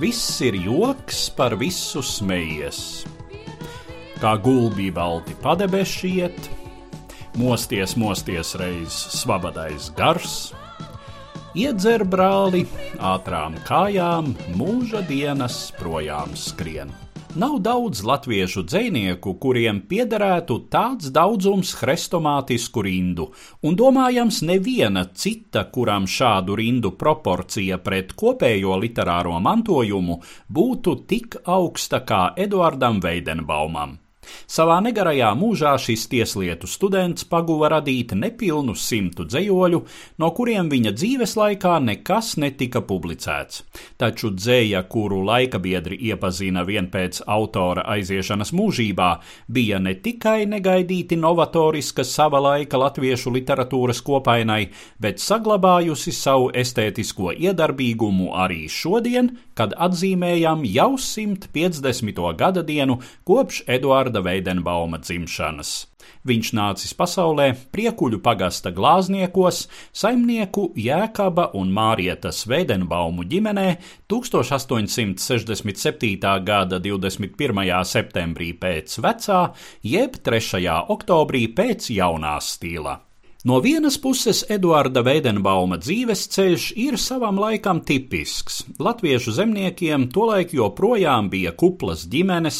Viss ir joks, par visu smejies. Kā gulbī balti padebešiet, mosties, mosties reiz svabadais gars, iedzer brāli, ātrām kājām, mūža dienas projām skrien. Nav daudz latviešu dzinieku, kuriem piederētu tāds daudzums hrestomātisku rindu, un domājams, neviena cita, kuram šādu rindu proporcija pret kopējo literāro mantojumu būtu tik augsta kā Eduardam Veidenbaumam. Savā negarajā mūžā šis tieslietu students paguva radīt nepilnu simtu dzējoļu, no kuriem viņa dzīves laikā nekas netika publicēts. Taču dzēja, kuru laikabiedri iepazina vien pēc autora aiziešanas mūžībā, bija ne tikai negaidīti novatoriska sava laika latviešu literatūras kopainai, bet saglabājusi savu estētisko iedarbīgumu arī šodien, kad atzīmējam jau 150. gada dienu kopš Eduarda Veidenbauma dzimšanas. Viņš nācis pasaulē priekuļu pagasta glāzniekos, saimnieku Jēkaba un Mārietas Veidenbaumu ģimenē 1867. gada 21. septembrī pēc vecā, jeb 3. oktobrī pēc jaunā stila. No vienas puses, Eduarda Veidenbauma dzīves ceļš ir savam laikam tipisks. Latviešu zemniekiem tolaik joprojām bija kuplas ģimenes,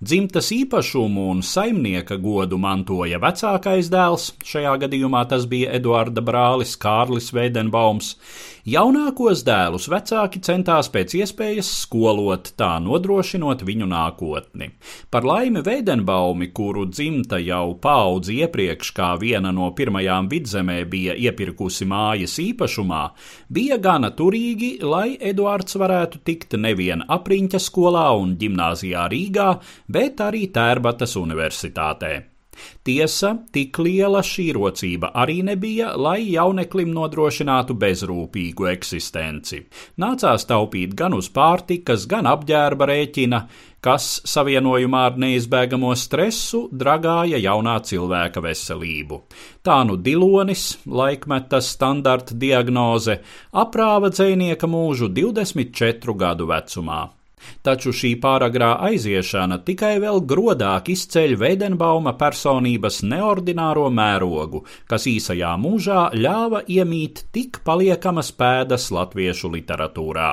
dzimtas īpašumu un saimnieka godu mantoja vecākais dēls, šajā gadījumā tas bija Eduarda brālis Kārlis Veidenbaums. Jaunākos dēlus vecāki centās pēc iespējas skolot, tā nodrošinot viņu nākotni. Par laimi Veidenbaumi, kuru dzimta jau paudzi iepriekš kā viena no pirmajām vidzemē bija iepirkusi mājas īpašumā, bija gana turīgi, lai Eduards varētu tikt nevien apriņķa skolā un ģimnāzijā Rīgā, bet arī Tērbatas universitātē. Tiesa, tik liela šī rocība arī nebija, lai jauneklim nodrošinātu bezrūpīgu eksistenci. Nācās taupīt gan uz pārtikas, gan apģērba rēķina, kas savienojumā ar neizbēgamo stresu dragāja jaunā cilvēka veselību. Tā nu Dilonis, laikmeta standarta diagnoze, aprāva dzēnieka mūžu 24 gadu vecumā. Taču šī pāragrā aiziešana tikai vēl grodāk izceļ Veidenbauma personības neordināro mērogu, kas īsajā mūžā ļāva iemīt tik paliekamas pēdas latviešu literatūrā.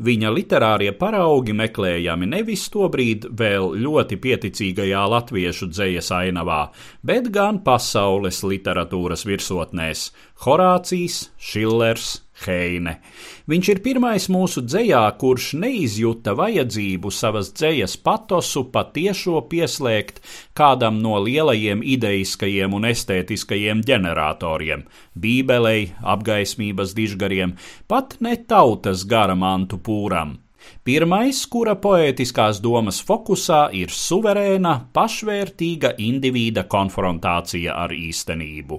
Viņa literārie paraugi meklējami nevis tobrīd vēl ļoti pieticīgajā latviešu dzējas ainavā, bet gan pasaules literatūras virsotnēs - Horācijs, Šillers, Heine. Viņš ir pirmais mūsu dzējā, kurš neizjuta vajadzību savas dzējas patosu patiešo pieslēgt kādam no lielajiem ideiskajiem un estētiskajiem ģeneratoriem - bībelei, apgaismības dižgariem, pat ne tautas garamantu pūram. Pirmais, kura poētiskās domas fokusā ir suverēna, pašvērtīga indivīda konfrontācija ar īstenību.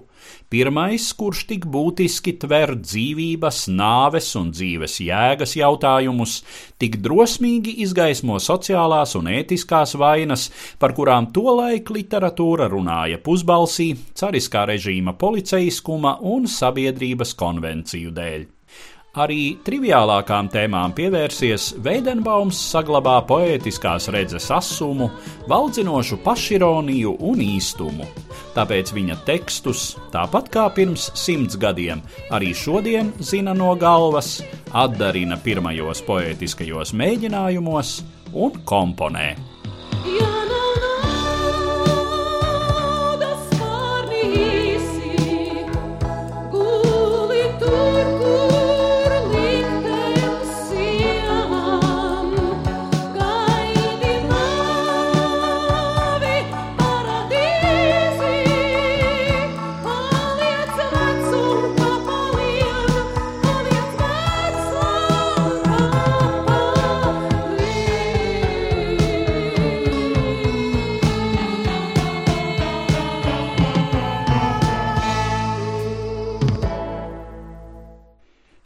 Pirmais, kurš tik būtiski tver dzīvības, nāves un dzīves jēgas jautājumus, tik drosmīgi izgaismo sociālās un ētiskās vainas, par kurām tolaik literatūra runāja pusbalsī, cariskā režīma policeiskuma un sabiedrības konvenciju dēļ. Arī triviālākām tēmām pievērsies, Veidenbaums saglabā poētiskās redzes asumu, valdzinošu pašironiju un īstumu. Tāpēc viņa tekstus, tāpat kā pirms simts gadiem, arī šodien zina no galvas, atdarina pirmajos poētiskajos mēģinājumos un komponē.